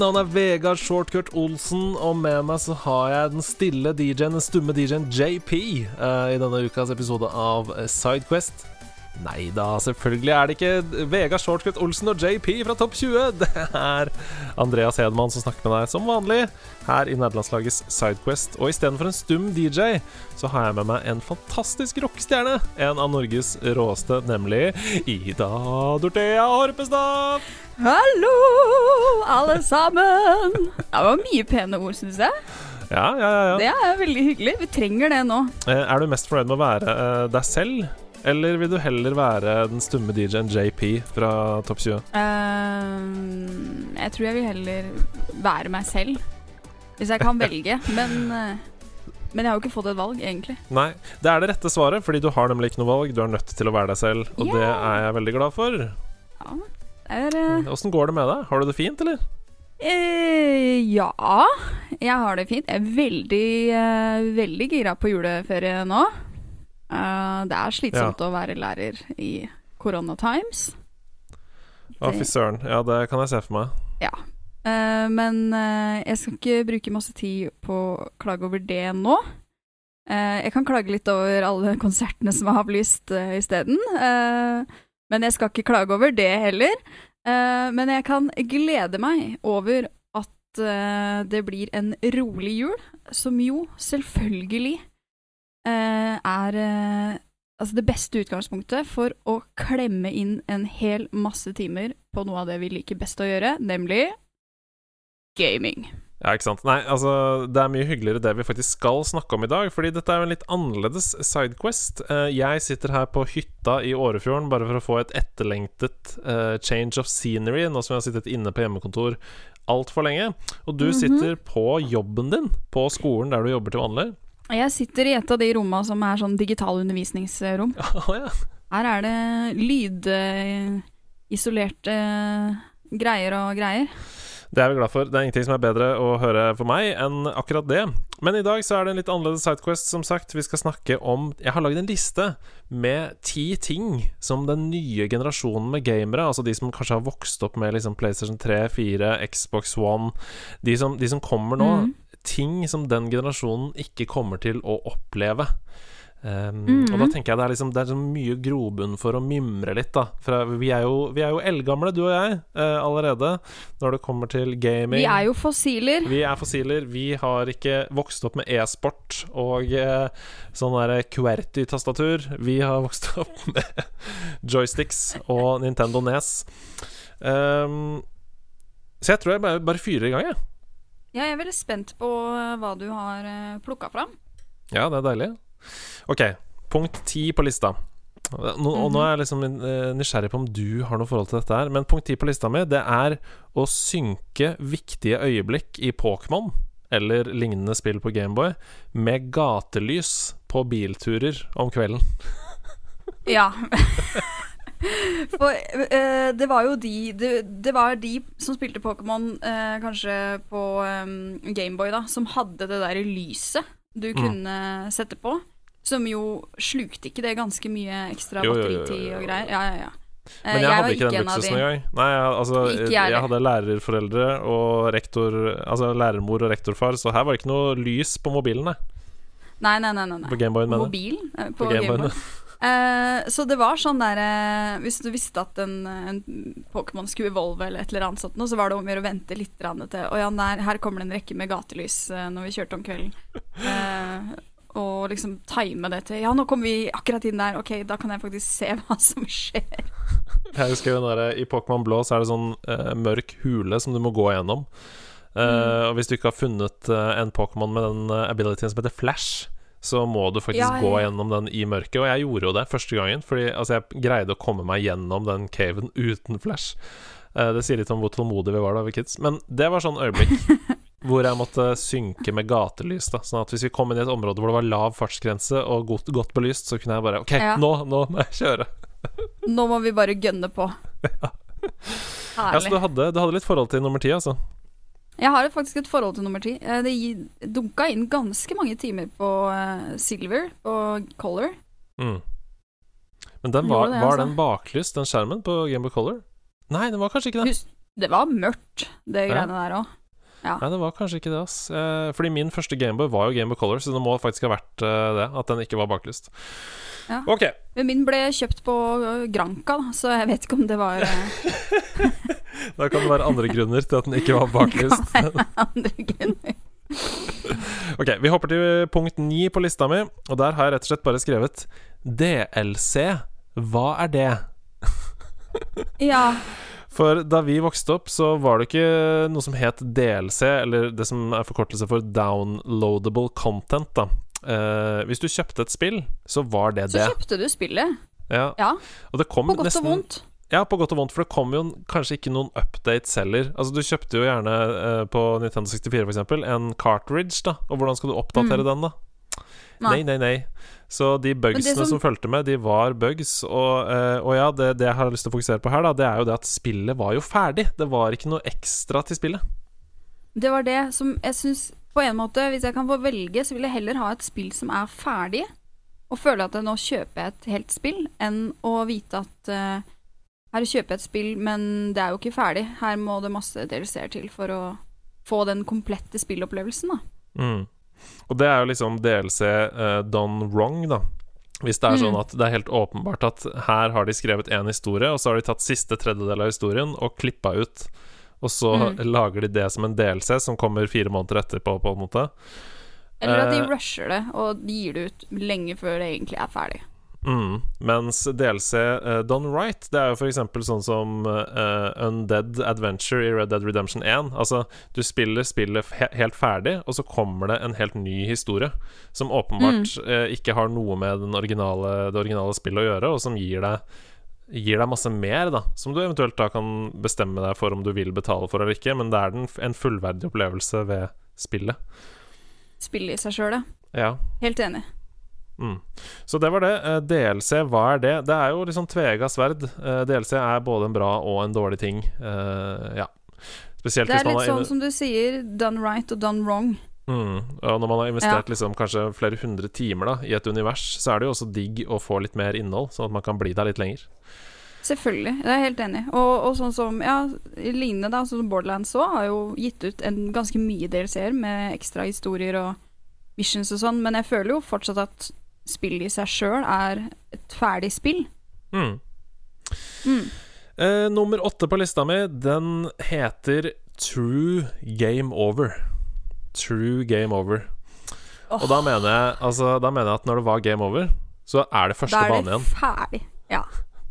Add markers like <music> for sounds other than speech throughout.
navn er Vegard Shortcut Olsen, og med meg så har jeg den stille DJ-en, den stumme DJ-en JP, uh, i denne ukas episode av eh, Sidequest. Nei da, selvfølgelig er det ikke Vegard Shortcut Olsen og JP fra Topp 20. <laughs> Det er Andreas Hedman som snakker med deg som vanlig her i nederlandslagets Sidequest. Og istedenfor en stum DJ, så har jeg med meg en fantastisk rockestjerne. En av Norges råeste, nemlig Ida Dorthea Horpestad. Hallo, alle sammen! Det var mye pene ord, syns jeg. Ja, ja, ja. ja. Det er veldig hyggelig. Vi trenger det nå. Eh, Er du mest fornøyd med å være eh, deg selv, eller vil du heller være den stumme DJ-en JP fra Topp 20? Uh, jeg tror jeg vil heller være meg selv. Hvis jeg kan <laughs> velge. Men, uh men jeg har jo ikke fått et valg, egentlig. Nei, det er det rette svaret, fordi du har nemlig ikke noe valg. Du er nødt til å være deg selv, og det er jeg veldig glad for. Ja, eh, går det med deg? Har du det fint, eller? Uh, Ja, jeg har det fint. Jeg er veldig, uh, veldig gira på juleferie nå. Eh, det er slitsomt å være lærer i Corona Times. Å, fy søren. Ja, det kan jeg se for meg. Ja. Uh, men uh, jeg skal ikke bruke masse tid på å klage over det nå. Jeg kan klage litt over alle <laughs> konsertene som er avlyst uh, isteden. Men jeg skal ikke klage over det heller. Men jeg kan glede meg over at det blir en rolig jul, som jo selvfølgelig er eh, altså det beste utgangspunktet for å klemme inn en hel masse timer på noe av det vi liker best å gjøre, nemlig gaming. Ja, ikke sant. Nei, altså, det er mye hyggeligere det vi faktisk skal snakke om i dag, fordi dette er jo en litt annerledes sidequest. Eh, jeg sitter her på hytta i Årefjorden bare for å få et etterlengtet eh, change of scenery, nå som jeg har sittet inne på hjemmekontor altfor lenge. Og du sitter på jobben din, på skolen der du jobber til vanlig. Jeg sitter i et av de rommene som er sånn digital undervisningsrom. <laughs> Oh, ja. Her er det lydisolerte greier og greier. Det er vi glad for. Det er ingenting som er bedre å høre for meg enn akkurat det. Men i dag så er det en litt annerledes sidequest, som sagt. Vi skal snakke om Jeg har lagd en liste med ti ting som den nye generasjonen med gamere, altså de som kanskje har vokst opp med liksom PlayStation 3, 4, Xbox One De som, de som kommer nå. Mhm. Ting som den generasjonen ikke kommer til å oppleve. Um, Mhm. Og da tenker jeg det er liksom Det er så mye grobunn for å mimre litt, da. For vi er jo, vi er jo eldgamle, du og jeg, uh, allerede, når det kommer til gaming. Vi er jo fossiler. Vi er fossiler. Vi har ikke vokst opp med e-sport og uh, sånn derre QWERTY-tastatur. Vi har vokst opp <laughs> med joysticks og Nintendo Nes. Um, så jeg tror jeg bare, bare fyrer i gang, jeg. Ja, jeg er veldig spent på eh, hva du har uh, plukka fram. Ja, det er deilig. Ok, punkt ti på lista. Nå, og nå er jeg liksom eh, nysgjerrig på om du har noe forhold til dette her. Men punkt ti på lista mi, det er å synke viktige øyeblikk i Pokémon eller lignende spill på Gameboy med gatelys på bilturer om kvelden. Ja. <laughs> <laughs> <laughs> For uh, det var jo de det, det var de som spilte Pokémon uh, kanskje på um, Gameboy, da, som hadde det der lyset du Mm. kunne sette på. Som jo slukte ikke det ganske mye ekstra batteritid og greier. Ja, ja, ja. Men jeg, jeg hadde ikke den luksusen engang. Nei, altså, jeg jeg, hadde lærerforeldre og rektor Altså lærermor og rektorfar, så her var det ikke noe lys på mobilen, nei. Nei, nei, nei. På Gameboyen, mener jeg. mobilen? På På Gameboyen. Gameboy. Eh, så det var sånn der eh, Hvis du visste at en, en Pokémon skulle evolve eller et eller annet sånt, så var det om å gjøre å vente litt til Å ja, der, her kommer det en rekke med gatelys eh, når vi kjørte om kvelden. Og liksom time det til Ja, nå kommer vi akkurat inn der. Ok, da kan jeg faktisk se <laughs> hva som skjer. Jeg husker den der, I Pokémon Blå så er det sånn uh, mørk hule som du må gå gjennom. Uh, Mm. Og hvis du ikke har funnet uh, en Pokémon med den uh, abilityen som heter Flash, så må du faktisk Ja, jeg... gå gjennom den i mørket. Og jeg gjorde jo det første gangen, Fordi altså, jeg greide å komme meg gjennom den caven uten Flash. Uh, det sier litt om hvor tålmodige vi var da vi kids. Men det var sånn øyeblikk. <laughs> hvor jeg måtte synke med gatelys. da Sånn at hvis vi kom inn i et område hvor det var lav fartsgrense og godt, godt belyst, så kunne jeg bare OK, Ja. nå, nå må jeg kjøre. Nå må vi bare gønne på. <laughs> Ja, så du hadde, du hadde litt forhold til nummer ti, altså? Jeg har faktisk et forhold til nummer ti. Eh, Det dunka inn ganske mange timer på eh, Silver og Color. Mm. Men den var, det, var altså. den baklyst, den skjermen på Gameboy Color? Nei, den var kanskje ikke det. Det var mørkt, det Ja. greiene der òg. Nei, det var kanskje ikke det, ass. Eh, fordi min første Gameboy var jo Gameboy Color, så det må faktisk ha vært det. At den ikke var baklyst. Ja. Ok. Men min ble kjøpt på Granka Granca, så jeg vet ikke om det var <laughs> Da kan det være andre grunner til at den ikke var <laughs> baklyst. <laughs> andre grunner. Ok, vi hopper til punkt ni på lista mi, og der har jeg rett og slett bare skrevet DLC. Hva er det? <laughs> Ja. For da vi vokste opp, så var det ikke noe som het DLC, eller det som er forkortelse for downloadable content, da. Eh, hvis du kjøpte et spill, så var det Så det. kjøpte du spillet. Ja. Ja, Og det kom på godt nesten og vondt. Ja, på godt og vondt, for det kom jo kanskje ikke noen updates heller. Altså, du kjøpte jo gjerne eh, på Nintendo 64 for eksempel en cartridge, da. Og hvordan skal du oppdatere Mm. den, da? Nei. Nei, nei, nei. Så de bugsene som... som- fulgte med, de var bugs. Og, eh, og ja, det, det jeg har lyst til å fokusere på her, da, det er jo det at spillet var jo ferdig. Det var ikke noe ekstra til spillet. Det var det som jeg syns På en måte, hvis jeg kan få velge, så vil jeg heller ha et spill som er ferdig, og føle at nå kjøper jeg et helt spill, enn å vite at eh, her kjøper jeg et spill, men det er jo ikke ferdig. Her må det masse DLC-er til for å få den komplette spillopplevelsen, da. Mm. Og det er jo liksom DLC uh, done wrong, da. Hvis det er Mm. sånn at det er helt åpenbart at her har de skrevet én historie, og så har de tatt siste tredjedel av historien og klippa ut. Og så Mm. lager de det som en DLC som kommer fire måneder etterpå, på en måte. Eller at de Eh. rusher det og gir det ut lenge før det egentlig er ferdig. Mm. Mens DLC uh, done right, det er jo f.eks. sånn som uh, Undead Adventure i Red Dead Redemption 1. Altså, du spiller spillet he helt ferdig, og så kommer det en helt ny historie. Som åpenbart eh, ikke har noe med den originale, det originale spillet å gjøre, og som gir deg Gir deg masse mer, da, som du eventuelt da kan bestemme deg for om du vil betale for eller ikke, men det er den, en fullverdig opplevelse ved spillet. Spillet i seg sjøl. Ja. Helt enig. Mm. Så det var det. Eh, DLC, hva er det? Det er jo liksom tvega sverd. Eh, DLC er både en bra og en dårlig ting. Uh, ja. Spesielt Det er litt sånn som du sier, done right og done wrong. mm. Og når man har investert liksom kanskje flere hundre timer da i et univers, så er det jo også digg å få litt mer innhold, sånn at man kan bli der litt lenger. Selvfølgelig, jeg er helt enig. Og, og sånn som, ja, lignende da, sånn som Borderlands òg, har jo gitt ut en ganske mye DLC-er med ekstra historier og missions og sånn, men jeg føler jo fortsatt at spillet i seg sjøl er et ferdig spill. Mm. Mm. Eh, nummer åtte på lista mi, den heter True Game Over. True Game Over. Og da mener jeg Altså, da mener jeg at når det var game over, så er det første Da er det igjen. ferdig. Ja.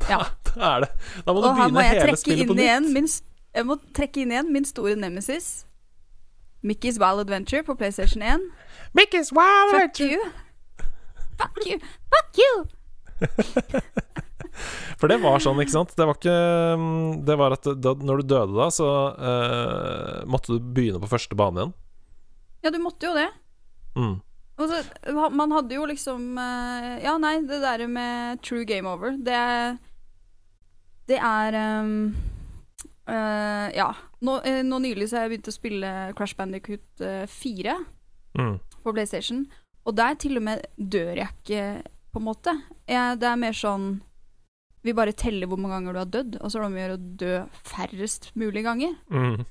ja. <laughs> Da er det Da må du begynne må hele spillet på igjen nytt. min, Jeg må trekke inn igjen min store nemesis. Mickey's Wild Adventure på PlayStation 1. Mickey's Wild Adventure! Fuck you. Fuck you. For det var sånn, ikke sant? Det var ikke mm, Det var at da, når du døde da, så uh, måtte du begynne på første bane igjen. Ja, du måtte jo det. Mm. Så, man hadde jo liksom eh, Ja, nei, det der med true game over, det er Det er um, uh, Ja. Nå, nå nylig så har jeg begynt å spille Crash Bandicoot eh, 4 Mm. på PlayStation, og der til og med dør jeg ikke, på en måte. Jeg, det er mer sånn Vi bare teller hvor mange ganger du har dødd, og så er det om å gjøre å dø færrest mulig ganger. Mm.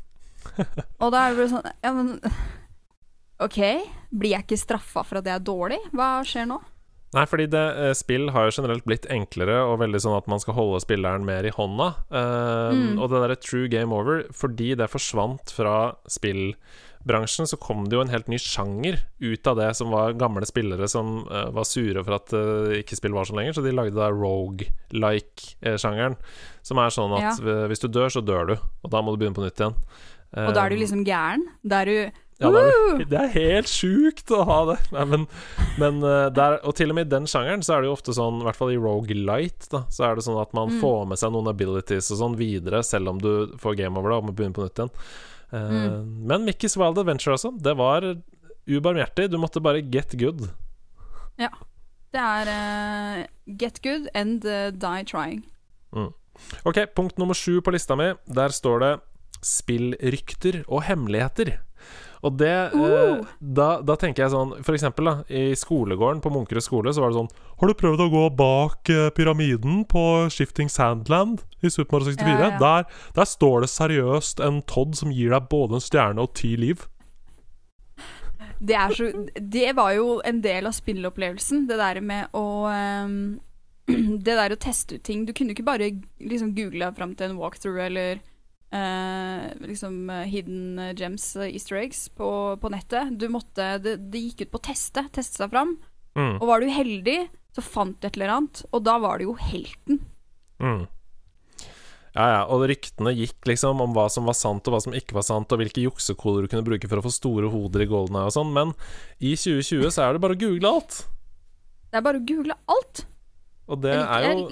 <laughs> Og da er det bare sånn Ja, men OK, blir jeg ikke straffa for at jeg er dårlig? Hva skjer nå? Nei, fordi det, eh, spill har jo generelt blitt enklere, og veldig sånn at man skal holde spilleren mer i hånda. Eh, Mm. Og det derre true game over, fordi det forsvant fra spillbransjen, så kom det jo en helt ny sjanger ut av det som var gamle spillere som uh, var sure for at uh, ikke spill var sånn lenger, så de lagde da rogue-like-sjangeren, som er sånn at ja. hvis du dør, så dør du, og da må du begynne på nytt igjen. Og da er du liksom gæren? Da er du ja, det, er, det er helt sjukt å ha det. Nei, men, men eh, der, Og til og med i den sjangeren så er det jo ofte sånn, i hvert fall i Rogalight, da, så er det sånn at man Mm. får med seg noen abilities og sånn videre, selv om du får game over det og må begynne på nytt igjen. Eh, Mm. Men Mickey's Wild Adventure også, det var ubarmhjertig. Du måtte bare get good. Ja. Det er uh, get good and uh, die trying. Ok, punkt nummer sju på lista mi. Der står det spillrykter og hemmeligheter. Og det eh, Uh. da, da tenker jeg sånn For eksempel da i skolegården på Munkerud skole så var det sånn Har du prøvd å gå bak eh, pyramiden på Shifting Sandland i Super Mario 64? Ja, ja. Der, der står det seriøst en Todd som gir deg både en stjerne og ti liv. Det, er så, det var jo en del av spillopplevelsen, det der med å um, <clears throat> Det der å teste ut ting. Du kunne jo ikke bare liksom google fram til en walkthrough eller liksom eh, hidden gems, eh, easter eggs, på, på nettet. Du måtte det, det gikk ut på å teste, teste seg fram. Mm, Og var du heldig, så fant du et eller annet, og da var du jo helten. mm. Ja, ja, og ryktene gikk liksom om hva som var sant og hva som ikke var sant, og hvilke juksekoder du kunne bruke for å få store hoder i Golden Eye og sånn, men i 2020 så er det bare å google alt. Det er bare å google alt. Og det er jo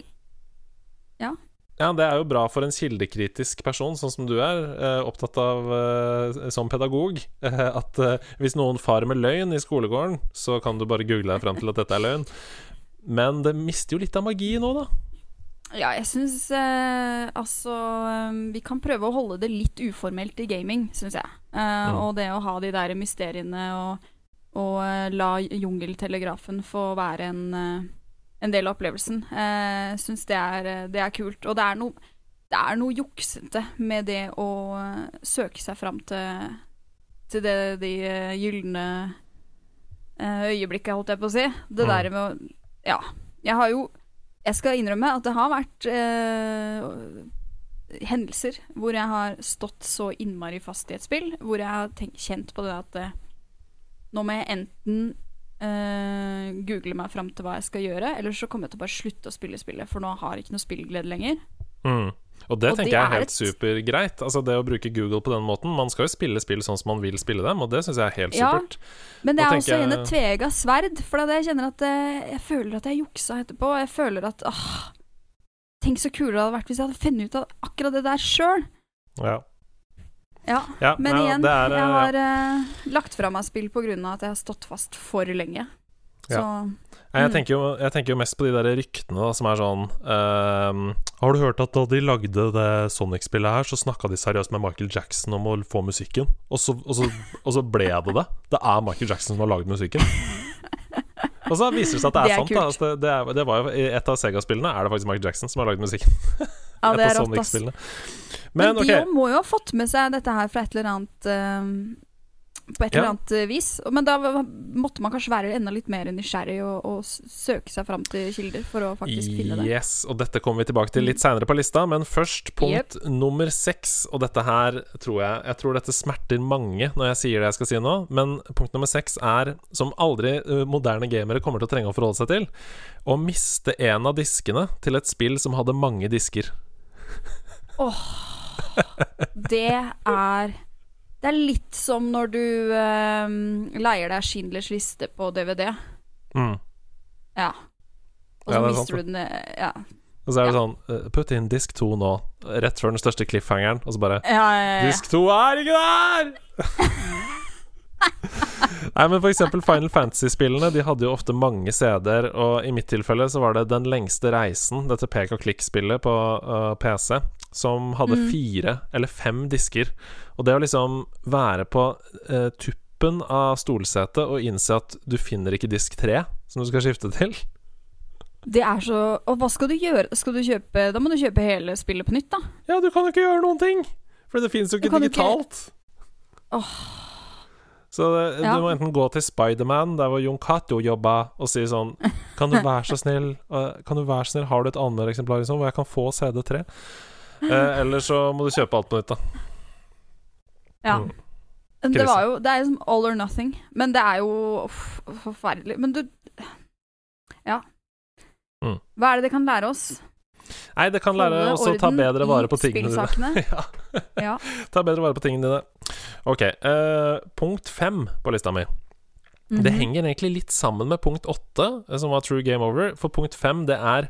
Ja. Ja, det er jo bra for en kildekritisk person, sånn som du er, eh, opptatt av eh, som pedagog, <laughs> at eh, hvis noen farer med løgn i skolegården, så kan du bare google deg frem til at dette er løgn. Men det mister jo litt av magi nå, da. Ja, jeg syns eh, altså Vi kan prøve å holde det litt uformelt i gaming, syns jeg. Eh, Mm. Og det å ha de der mysteriene og, og la jungeltelegrafen få være en, en del av opplevelsen. Jeg syns det, eh, det er kult. Og det er noe det er noe juksete med det å eh, søke seg fram til, til det, de eh, gylne eh, øyeblikket, holdt jeg på å si. Det Mm. der med å Ja. Jeg har jo Jeg skal innrømme at det har vært eh, hendelser hvor jeg har stått så innmari fast i et spill, hvor jeg har tenkt, kjent på det at eh, nå må jeg enten eh, google meg fram til hva jeg skal gjøre, eller så kommer jeg til å bare slutte å spille spillet, for nå har jeg ikke noe spillglede lenger. Mm. Og det Og tenker det jeg er helt et- supergreit. Altså Det å bruke Google på den måten. Man skal jo spille spill sånn som man vil spille dem, og det syns jeg er helt Ja. supert. Men det er også jeg- et tvega sverd, for jeg kjenner at eh, jeg føler at jeg juksa etterpå. Jeg føler at åh, Tenk så kulere det hadde vært hvis jeg hadde funnet ut av akkurat det der sjøl. Ja. Ja. ja Men igjen, er, jeg eh, har uh, lagt fra meg spill av at jeg har stått fast for lenge. Så jeg, Mm. tenker jo, jeg tenker jo mest på de der ryktene da, som er sånn uh, Har du hørt at da de lagde det Sonic-spillet her, så snakka de seriøst med Michael Jackson om å få musikken? Og så, og, så, og så ble det det. Det er Michael Jackson som har lagd musikken. <laughs> Og så viser det seg at det er, Det er sant. Altså, det, er, det var jo I et av Sega-spillene er det faktisk Mike Jackson som har lagd musikken. <laughs> ja, det et er rått, ass. Men, Men de ok, må jo ha fått med seg dette her fra et eller annet eh, På et eller annet eh, vis. Men da måtte man kanskje være enda litt mer nysgjerrig og, og søke seg fram til kilder for å faktisk finne det. Yes, og dette kommer vi tilbake til litt seinere på lista, men først punkt nummer seks. Og dette her tror jeg Jeg tror dette smerter mange når jeg sier det jeg skal si nå, men punkt nummer seks er, som aldri eh, moderne gamere kommer til å trenge å forholde seg til, å miste en av diskene til et spill som hadde mange disker. Åh Det er Det er litt som når du eh, leier deg Schindlers liste på DVD. Mm. Ja. Og så ja, er mister du den eh, Ja. Og så er det Ja. sånn eh, Putt inn disk to nå, rett før den største cliffhangeren, og så bare Ja, ja, ja, ja. Disk 2 er ikke der! <laughs> Nei, men for eksempel Final Fantasy-spillene De hadde jo ofte mange CD-er, og i mitt tilfelle så var det Den lengste reisen, dette pek og klikk-spillet på uh, PC, som hadde Mm. fire eller fem disker. Og det å liksom være på uh, tuppen av stolsetet og innse at du finner ikke disk tre som du skal skifte til Det er så Og hva skal du gjøre? Skal du kjøpe Da må du kjøpe hele spillet på nytt, da. Ja, du kan jo ikke gjøre noen ting! For det finnes jo ikke digitalt. ikke- digitalt. Så det, Ja. du må enten gå til Spiderman, der hvor Jon Cato jobba, og si sånn Kan du være så snill øh, Kan du være så snill Har du et anmeldereksemplar liksom, hvor jeg kan få CD3? Eh, eller så må du kjøpe alt på nytt, da. Ja. Mm. Det var jo Det er liksom all or nothing. Men det er jo uff, forferdelig. Men du Ja. Mm. Hva er det det kan lære oss? Nei, det kan lære oss å ta bedre vare på tingene dine. <laughs> ja. <laughs> Ja. <laughs> Ta bedre vare på tingene dine. Ok. Uh, punkt fem på lista mi. Det Mhm. henger egentlig litt sammen med punkt åtte, eh, som var True Game Over. For punkt fem, det er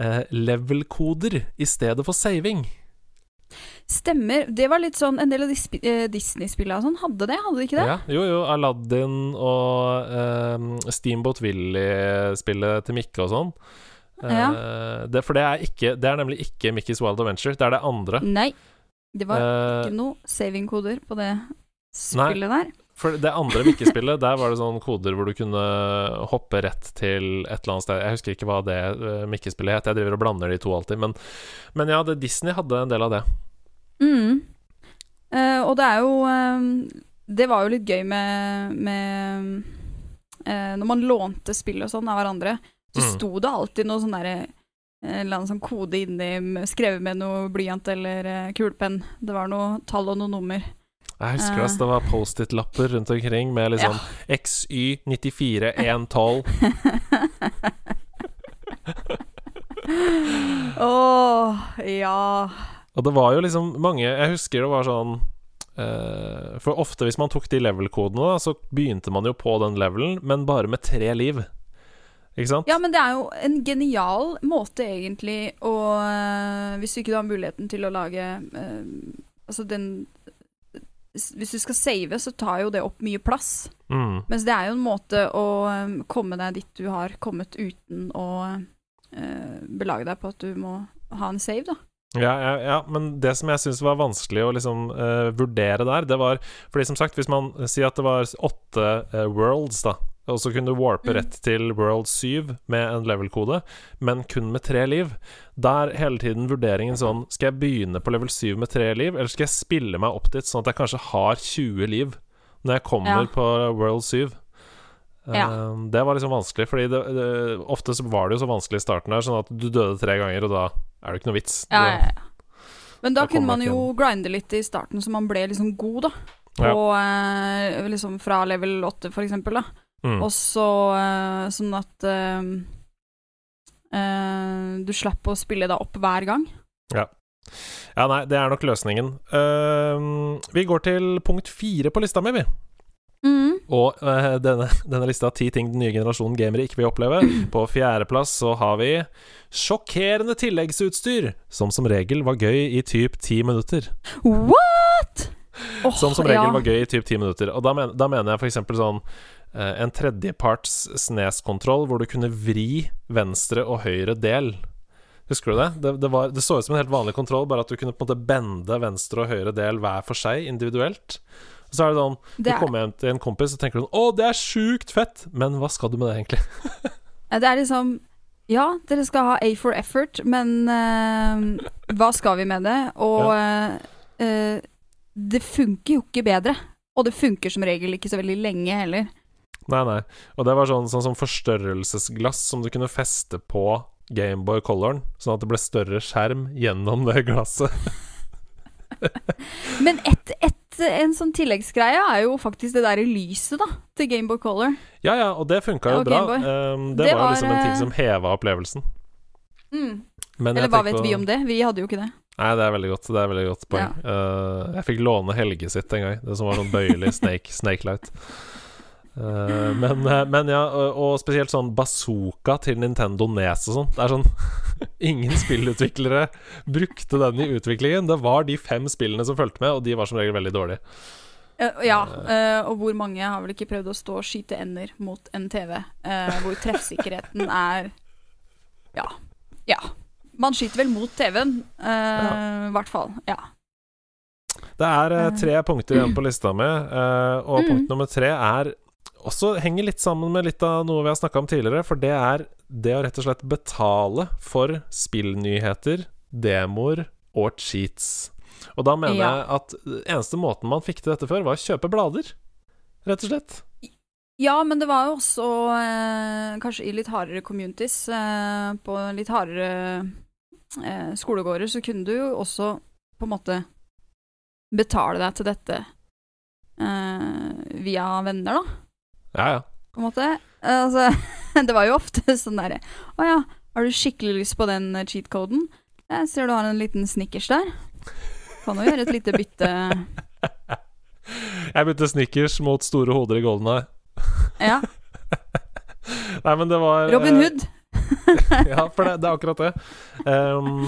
eh, level-koder i stedet for saving. Stemmer. Det var litt sånn En del av Disney-spillene sånn hadde det, hadde de ikke det? Ja, jo, jo. Aladdin og ehm, Steamboat Willy-spillet til Mikke og sånn. Eh, det, for det er, ikke, det er nemlig ikke Mickey's Wild Adventure. Det er det andre. Nei. Det var uh, ikke noe saving-koder på det spillet der. For det andre Mickey-spillet, der var det sånne koder hvor du kunne hoppe rett til et eller annet sted. Jeg husker ikke hva det uh, Mikke-spillet het. Jeg driver og blander de to alltid. Men, men ja, det, Disney hadde en del av det. Mm. Uh, og det er jo eh, Det var jo litt gøy med, med eh, Når man lånte spill og sånn av hverandre, så Mm. sto det alltid noe sånn derre en eller annen sånn kode inni, skrevet med noe blyant eller eh, kulepenn. Det var noe tall og noe nummer. Jeg husker Eh. det, var Post-It-lapper rundt omkring med liksom XY94112. <laughs> Åh, ja. Og det var jo liksom mange Jeg husker det var sånn uh, For ofte hvis man tok de level-kodene, så begynte man jo på den levelen, men bare med tre liv. Ja, men det er jo en genial måte, egentlig, å øh, Hvis du ikke har muligheten til å lage øh, Altså, den Hvis du skal save, så tar jo det opp mye plass. Mm. Mens det er jo en måte å øh, komme deg dit du har kommet uten å øh, belage deg på at du må ha en save, da. Ja, ja, ja, men det som jeg syns var vanskelig å liksom uh, vurdere der, det var Fordi som sagt, hvis man sier at det var åtte uh, worlds, da, og så kunne du warpe Mm. rett til world 7 med en level-kode, men kun med tre liv, da er hele tiden vurderingen sånn Skal jeg begynne på level 7 med tre liv, eller skal jeg spille meg opp dit sånn at jeg kanskje har 20 liv når jeg kommer Ja. på world 7? Ja. Eh, Det var liksom vanskelig, Fordi det, det, ofte så var det jo så vanskelig i starten her, sånn at du døde tre ganger, og da er det ikke noe vits. Ja, ja. Men da Da kunne man jo jo grinde litt i starten, så man ble liksom god, da. På øh, liksom fra level 8, for eksempel, da. Mm. Og så eh, sånn at uh, du slapp å spille deg opp hver gang. Ja, nei, det er nok løsningen. Uh, vi går til punkt fire på lista mi, vi. Mm. Og uh, denne, denne lista av ti ting den nye generasjonen gamere ikke vil oppleve. <clears throat> På fjerdeplass så har vi sjokkerende tilleggsutstyr, som som regel var gøy i typ ti minutter. What?! Oh, Som som regel ja. var gøy i typ ti minutter. Og da, men, da mener jeg f.eks. sånn en tredjeparts sneskontroll hvor du kunne vri venstre og høyre del. Husker du det? Det, det, var, det så ut som en helt vanlig kontroll, bare at du kunne på en måte bende venstre og høyre del hver for seg, individuelt. Og så er det sånn Du Det er, kommer hjem til en kompis og tenker sånn Å, det er sjukt fett! Men hva skal du med det, egentlig? <laughs> det er liksom Ja, dere skal ha A for effort, men uh, hva skal vi med det? Og eh, eh, det funker jo ikke bedre. Og det funker som regel ikke så veldig lenge heller. Nei, nei. Og det var sånn, sånn som forstørrelsesglass som du kunne feste på Gameboy Coloren, sånn at det ble større skjerm gjennom det glasset. <laughs> Men et, et, en sånn tilleggsgreie er jo faktisk det der i lyset, da, til Gameboy Color. Ja, ja, og det funka jo bra. Um, det, Det var, var, liksom en ting eh, som heva opplevelsen. Mm. Eller hva vet på- vi om det? Vi hadde jo ikke det. Nei, det er veldig godt. Det er veldig godt poeng. Uh, jeg fikk låne Helge sitt en gang, det som var sånn bøyelig <laughs> snake, snake light. Uh, men, uh, men ja, og, spesielt sånn bazooka til Nintendo Nes og sånn. Det er sånn <laughs> Ingen spillutviklere brukte den i utviklingen. Det var de fem spillene som fulgte med, og de var som regel veldig dårlige. Eh, ja, eh, og hvor mange har vel ikke prøvd å stå og skyte ender mot en TV, eh, hvor treffsikkerheten <laughs> er Ja. Ja. Man skyter vel mot TV-en, eh, i hvert fall. Ja. Det er Eh. tre punkter igjen på lista mi, og Mm. punkt nummer tre er også henger litt sammen med litt av noe vi har snakka om tidligere, for det er det å rett og slett betale for spillnyheter, demoer og cheats. Og da mener Ja. jeg at eneste måten man fikk til dette før, var å kjøpe blader. Rett og slett. ja, men det var jo også eh, kanskje i litt hardere communities, eh, på litt hardere eh, skolegårder, så kunne du jo også på en måte betale deg til dette eh, via venner, da. Ja, ja. på en måte. Altså, <laughs> det var jo ofte sånn derre Å ja, har du skikkelig lyst på den eh, cheat-koden? Jeg ser du har en liten snickers der. Kan jo gjøre et lite bytte. <laughs> Jeg bytte Snickers mot store hoder i Golden Eye. <laughs> Ja. Nei, men det var Robin eh, Hood. ja, for det, det er akkurat det. Um,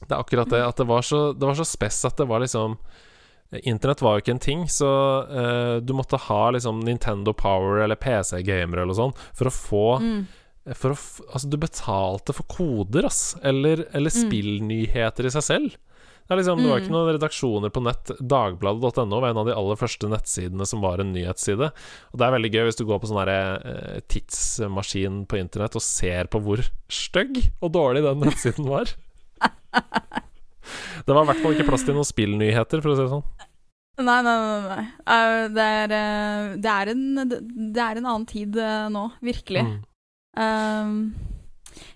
Det er akkurat det. At det var så, det var så spess at det var liksom Internett var jo ikke en ting, så uh, du måtte ha liksom Nintendo Power eller PC-gamer eller sånn for å få Mm. for å Altså, du betalte for koder, ass. Eller, eller Mm. spillnyheter i seg selv. Det, er liksom, det var Mm. ikke noen redaksjoner på nett. Dagbladet.no var en av de aller første nettsidene som var en nyhetsside. Og det er veldig gøy hvis du går på sånn eh, tidsmaskin på internett og ser på hvor stygg og dårlig den nettsiden var. <laughs> det var i hvert fall ikke plass til noen spillnyheter, for å si det sånn. Nei, nei, nei. nei. Det, er, eh, det, er en, det er en annen tid eh, nå, virkelig. Mm. Um,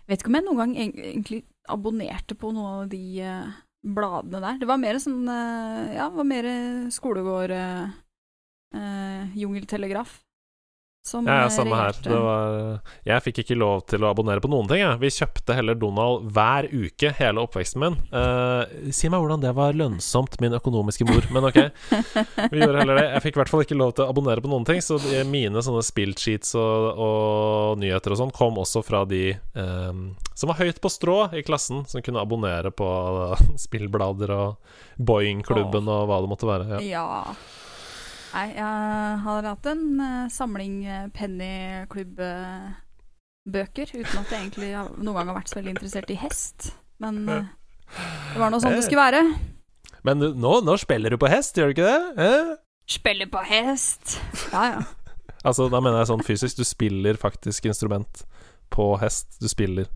vet ikke om jeg noen gang egentlig abonnerte på noen av de eh, bladene der. Det var mer sånn eh, Ja, var mer skolegård uh, Jungeltelegraf. Som Ja, ja, samme her. Det var, jeg fikk ikke lov til å abonnere på noen ting. Jeg. Vi kjøpte heller Donald hver uke hele oppveksten min. Uh, si meg hvordan det var lønnsomt, min økonomiske mor. Men ok, vi gjorde heller det. Jeg fikk i hvert fall ikke lov til å abonnere på noen ting, så mine sånne spillsheets og, og nyheter og sånn kom også fra de um, som var høyt på strå i klassen, som kunne abonnere på <laughs> spillblader og Boeing-klubben og hva det måtte være. Ja. Ja. Nei, jeg har hatt en eh, samling uh, pennyklubb-bøker, uten at jeg egentlig noen gang har vært så veldig interessert i hest. Men eh, det var nå sånn det skulle være. Men nå, nå spiller du på hest, gjør du ikke det? Eh? Spiller på hest. Ja, ja. Altså, da mener jeg sånn fysisk. Du spiller faktisk instrument på hest. Du spiller.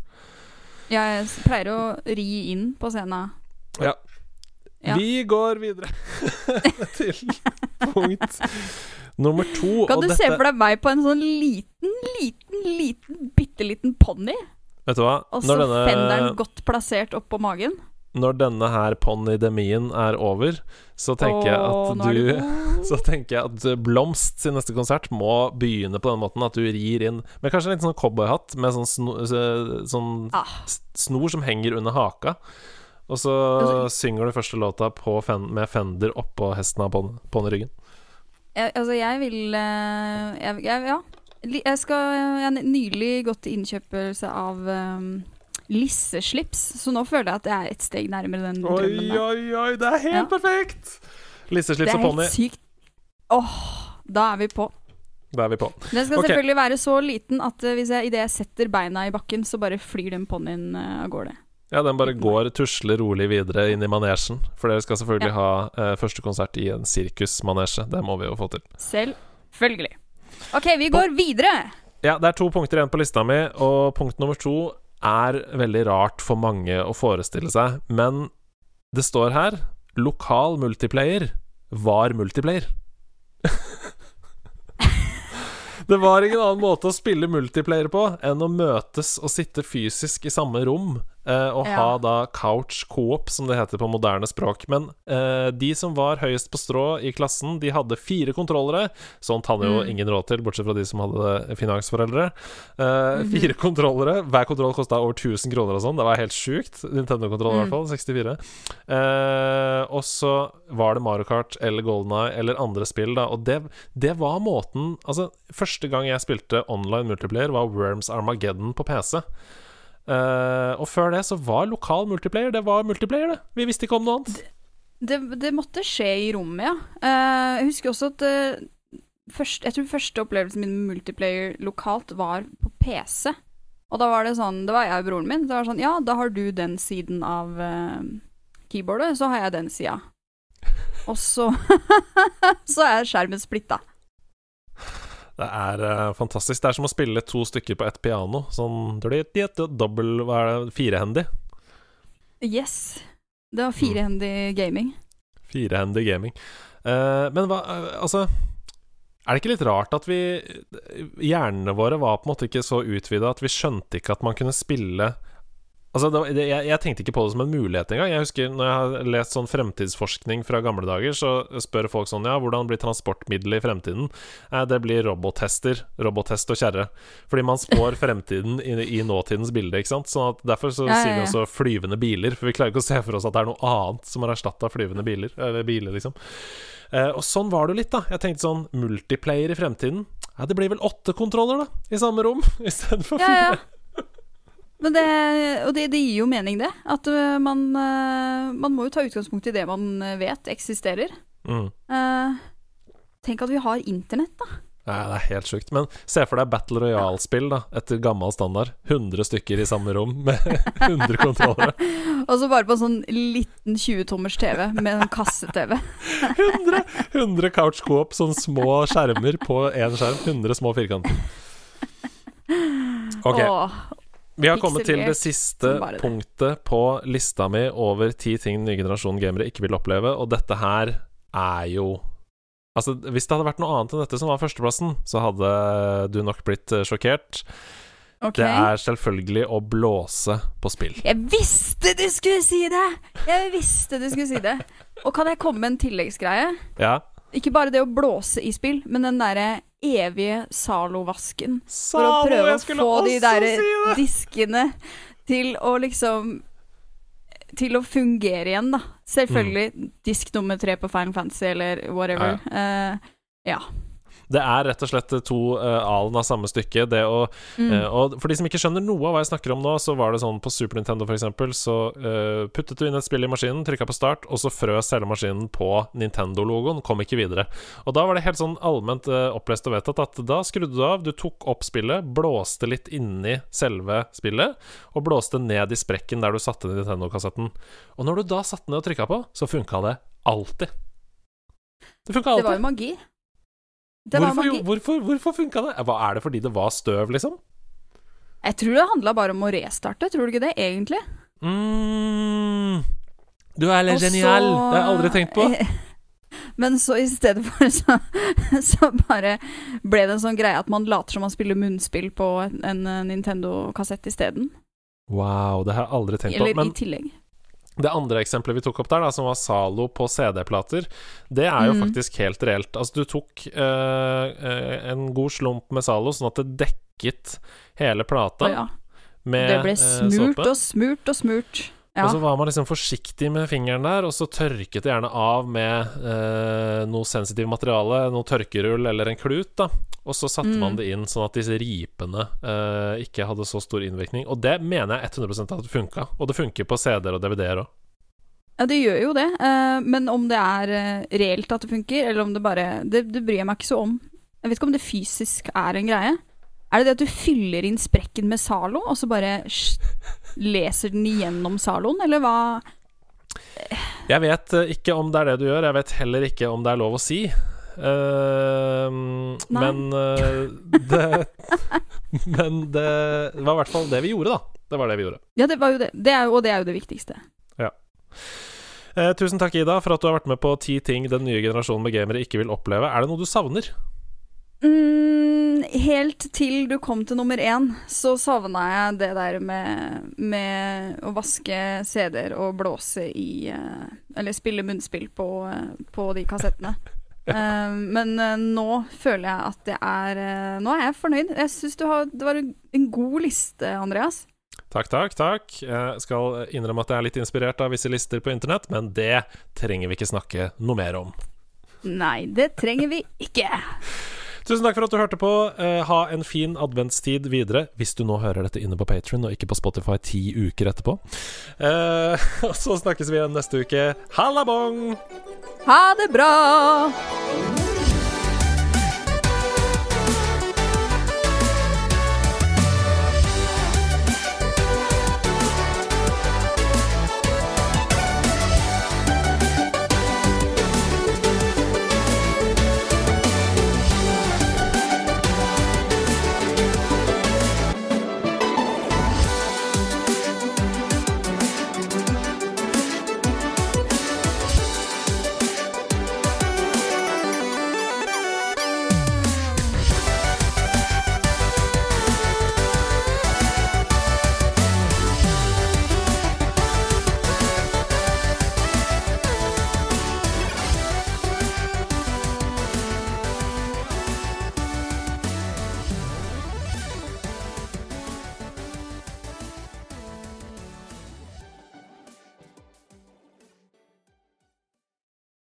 Jeg pleier å ri inn på scenen. Ja. Vi går videre <laughs> til punkt nummer to. Kan du dette, se for deg meg på en sånn liten, liten, liten, bitte liten ponni, Vet du hva? og så denne, fenderen godt plassert oppå magen? når denne her ponnidemien er over, så tenker jeg at du. <laughs> Så tenker jeg at Blomst sin neste konsert må begynne på den måten at du rir inn med kanskje en litt sånn cowboyhatt med sånn, sno, sånn Ah. snor som henger under haka. Og så Altså- synger du første låta på fen, med Fender oppå hesten av ponni- ponniryggen. Altså, jeg vil eh, jeg, jeg, Ja. Jeg skal Jeg har nylig gått til innkjøpelse av um, lisseslips, så nå føler jeg at jeg er et steg nærmere den Oi, drømmen. da. oi, oi, det er helt Ja. perfekt! Lisseslips er og ponni. helt sykt. Åh, da er vi på. Da er vi på. Den skal okay. selvfølgelig være så liten at uh, hvis jeg, idet jeg setter beina i bakken, så bare flyr den ponnien uh, av gårde. Ja, den bare går tusler rolig videre inn i manesjen. For dere skal selvfølgelig Ja. ha uh, første konsert i en sirkusmanesje. Det må vi jo få til. Selvfølgelig. OK, vi går videre. Ja, det er to punkter igjen på lista mi, og punkt nummer to er veldig rart for mange å forestille seg, men det står her lokal multiplayer var multiplayer. <laughs> det var ingen annen måte å spille multiplayer på enn å møtes og sitte fysisk i samme rom. Eh, og Ja. ha da couch coop, som det heter på moderne språk. Men eh, de som var høyest på strå i klassen, de hadde fire kontrollere. Sånt hadde jo Mm. ingen råd til, bortsett fra de som hadde finansforeldre. Eh, Mhm. Fire kontrollere. Hver kontroll kosta over 1000 kroner og sånn. Det var helt sjukt. Nintendo-kontroll, i hvert Mm. fall. 64. Eh, og så var det Mario Kart eller Golden Eye eller andre spill, da. Og det, det var måten Altså, første gang jeg spilte online multiplayer, var Worms Armageddon på PC. Eh, og før det så var lokal multiplayer Det var multiplayer, det. Vi visste ikke om noe annet. Det, det måtte skje i rommet, ja. Uh, jeg husker også at uh, først, Jeg tror første opplevelsen min med multiplayer lokalt var på PC. Og da var det sånn Det var jeg og broren min. Det var sånn Ja, da har du den siden av keyboardet, så har jeg den sida. Og så <laughs> Så er skjermen splitta. Det er uh, fantastisk. Det er som å spille to stykker på ett piano. Sånn dobbel Hva er det? Firehendig. Yes. Det var firehendig gaming. Firehendig gaming. Uh, men hva uh, Altså Er det ikke litt rart at vi Hjernene våre var på en måte ikke så utvida at vi skjønte ikke at man kunne spille Altså, var- jeg, jeg tenkte ikke på det som en mulighet engang. Jeg husker når jeg har lest sånn fremtidsforskning fra gamle dager, så spør folk sånn Ja, hvordan blir transportmiddelet i fremtiden? Eh, det blir robothester. Robothest og kjerre. Fordi man spår <laughs> fremtiden i, i nåtidens bilde, ikke sant. Sånn at derfor så Ja, ja, sier vi også flyvende biler, for vi klarer ikke å se for oss at det er noe annet som har erstatta flyvende biler. Eller biler, liksom. Eh, og sånn var det jo litt, da. Jeg tenkte sånn multiplayer i fremtiden. Ja, det blir vel åtte kontroller, da, i samme rom, <laughs> istedenfor Ja, fire. ja. Men det, og det, det gir jo mening, det. At uh, man, uh, man må jo ta utgangspunkt i det man uh, vet eksisterer. Mm. Uh, tenk at vi har internett, da. Nei, det er helt sjukt. Men se for deg Battle Royale-spill da etter gammel standard. 100 stykker i samme rom med <laughs> 100 kontrollere. <laughs> Og så bare på en sånn liten 20-tommers TV med en kasse-TV. 100, 100 couch coop, sånne små skjermer på én skjerm. 100 små firkanter. <laughs> Ok, Åh, vi har kommet til det siste det. punktet på lista mi over ti ting den nye generasjonen gamere ikke vil oppleve, og dette her er jo Altså, Hvis det hadde vært noe annet enn dette som var førsteplassen, så hadde du nok blitt eh, sjokkert. Okay. Det er selvfølgelig å blåse på spill. Jeg visste du skulle si det! Jeg visste du skulle si det. Og kan jeg komme med en tilleggsgreie? Ja. Ikke bare det å blåse i spill, men den derre evige Zalo-vasken. For å prøve å få de der si diskene til å liksom Til å fungere igjen, da. Selvfølgelig Mm. disk nummer tre på Final Fantasy eller whatever. Eh, ja. Det er rett og slett to uh, alen av samme stykke. Det å Mm. uh, og for de som ikke skjønner noe av hva jeg snakker om nå, så var det sånn på Super Nintendo eksempel, så uh, puttet du inn et spill i maskinen, trykka på start, og så frøs hele maskinen på Nintendo-logoen, kom ikke videre. Og da var det helt sånn allment uh, opplest og vedtatt at da skrudde du av, du tok opp spillet, blåste litt inni selve spillet, og blåste ned i sprekken der du satte Nintendo-kassetten. Og når du da satte ned og trykka på, så funka det alltid. Det funka Det var jo magi. Hvorfor, jo- hvorfor, hvorfor funka det? Hva Er det fordi det var støv, liksom? Jeg tror det handla bare om å restarte, tror du ikke det, egentlig? Mm. Du er Og så- Det har jeg aldri tenkt på. <laughs> Men så i stedet for så, <laughs> så bare ble det en sånn greie at man later som man spiller munnspill på en, en Nintendo-kassett isteden. Wow, det har jeg aldri tenkt på. Eller Men i tillegg. Det andre eksempelet vi tok opp der, da, som var Zalo på CD-plater, det er jo Mm. faktisk helt reelt. Altså, du tok eh, eh, en god slump med Zalo, sånn at det dekket hele plata Oh, ja. med Det ble eh, smurt og smurt og smurt. Ja. Og så var man liksom forsiktig med fingeren der, og så tørket det gjerne av med eh, noe sensitivt materiale, noe tørkerull eller en klut, da. Og så satte Mm. man det inn sånn at disse ripene eh, ikke hadde så stor innvirkning. Og det mener jeg 100% at det funka. Og det funker på CD-er og DVD-er òg. Ja, det gjør jo det. eh, men om det er eh, reelt at det funker, eller om det bare det, det bryr jeg meg ikke så om. Jeg vet ikke om det fysisk er en greie. Er det det at du fyller inn sprekken med Zalo, og så bare leser den igjennom saloen, eller hva? Jeg vet eh, ikke om det er det du gjør. Jeg vet heller ikke om det er lov å si. Uh, men uh, det <laughs> Men det var i hvert fall det vi gjorde, da. Det var det vi gjorde. Ja, det var jo det. det er, og det er jo det viktigste. Eh, tusen takk, Ida, for at du har vært med på ti ting den nye generasjonen med gamere ikke vil oppleve. Er det noe du savner? Mm, helt til du kom til nummer én, så savna jeg det der med, med å vaske CD-er og blåse i eh, Eller spille munnspill på, eh, på de kassettene. <laughs> ja. men eh, nå føler jeg at det er Nå er jeg fornøyd. Jeg syns det var en en god liste, Andreas. Takk, takk, takk. Jeg skal innrømme at jeg er litt inspirert av visse lister på internett, men det trenger vi ikke snakke noe mer om. Nei, det trenger vi ikke. Tusen takk for at du hørte på. Eh, ha en fin adventstid videre, hvis du nå hører dette inne på Patron og ikke på Spotify ti uker etterpå. Eh, <laughs> og så snakkes vi igjen neste uke. Halla bong! Ha det bra!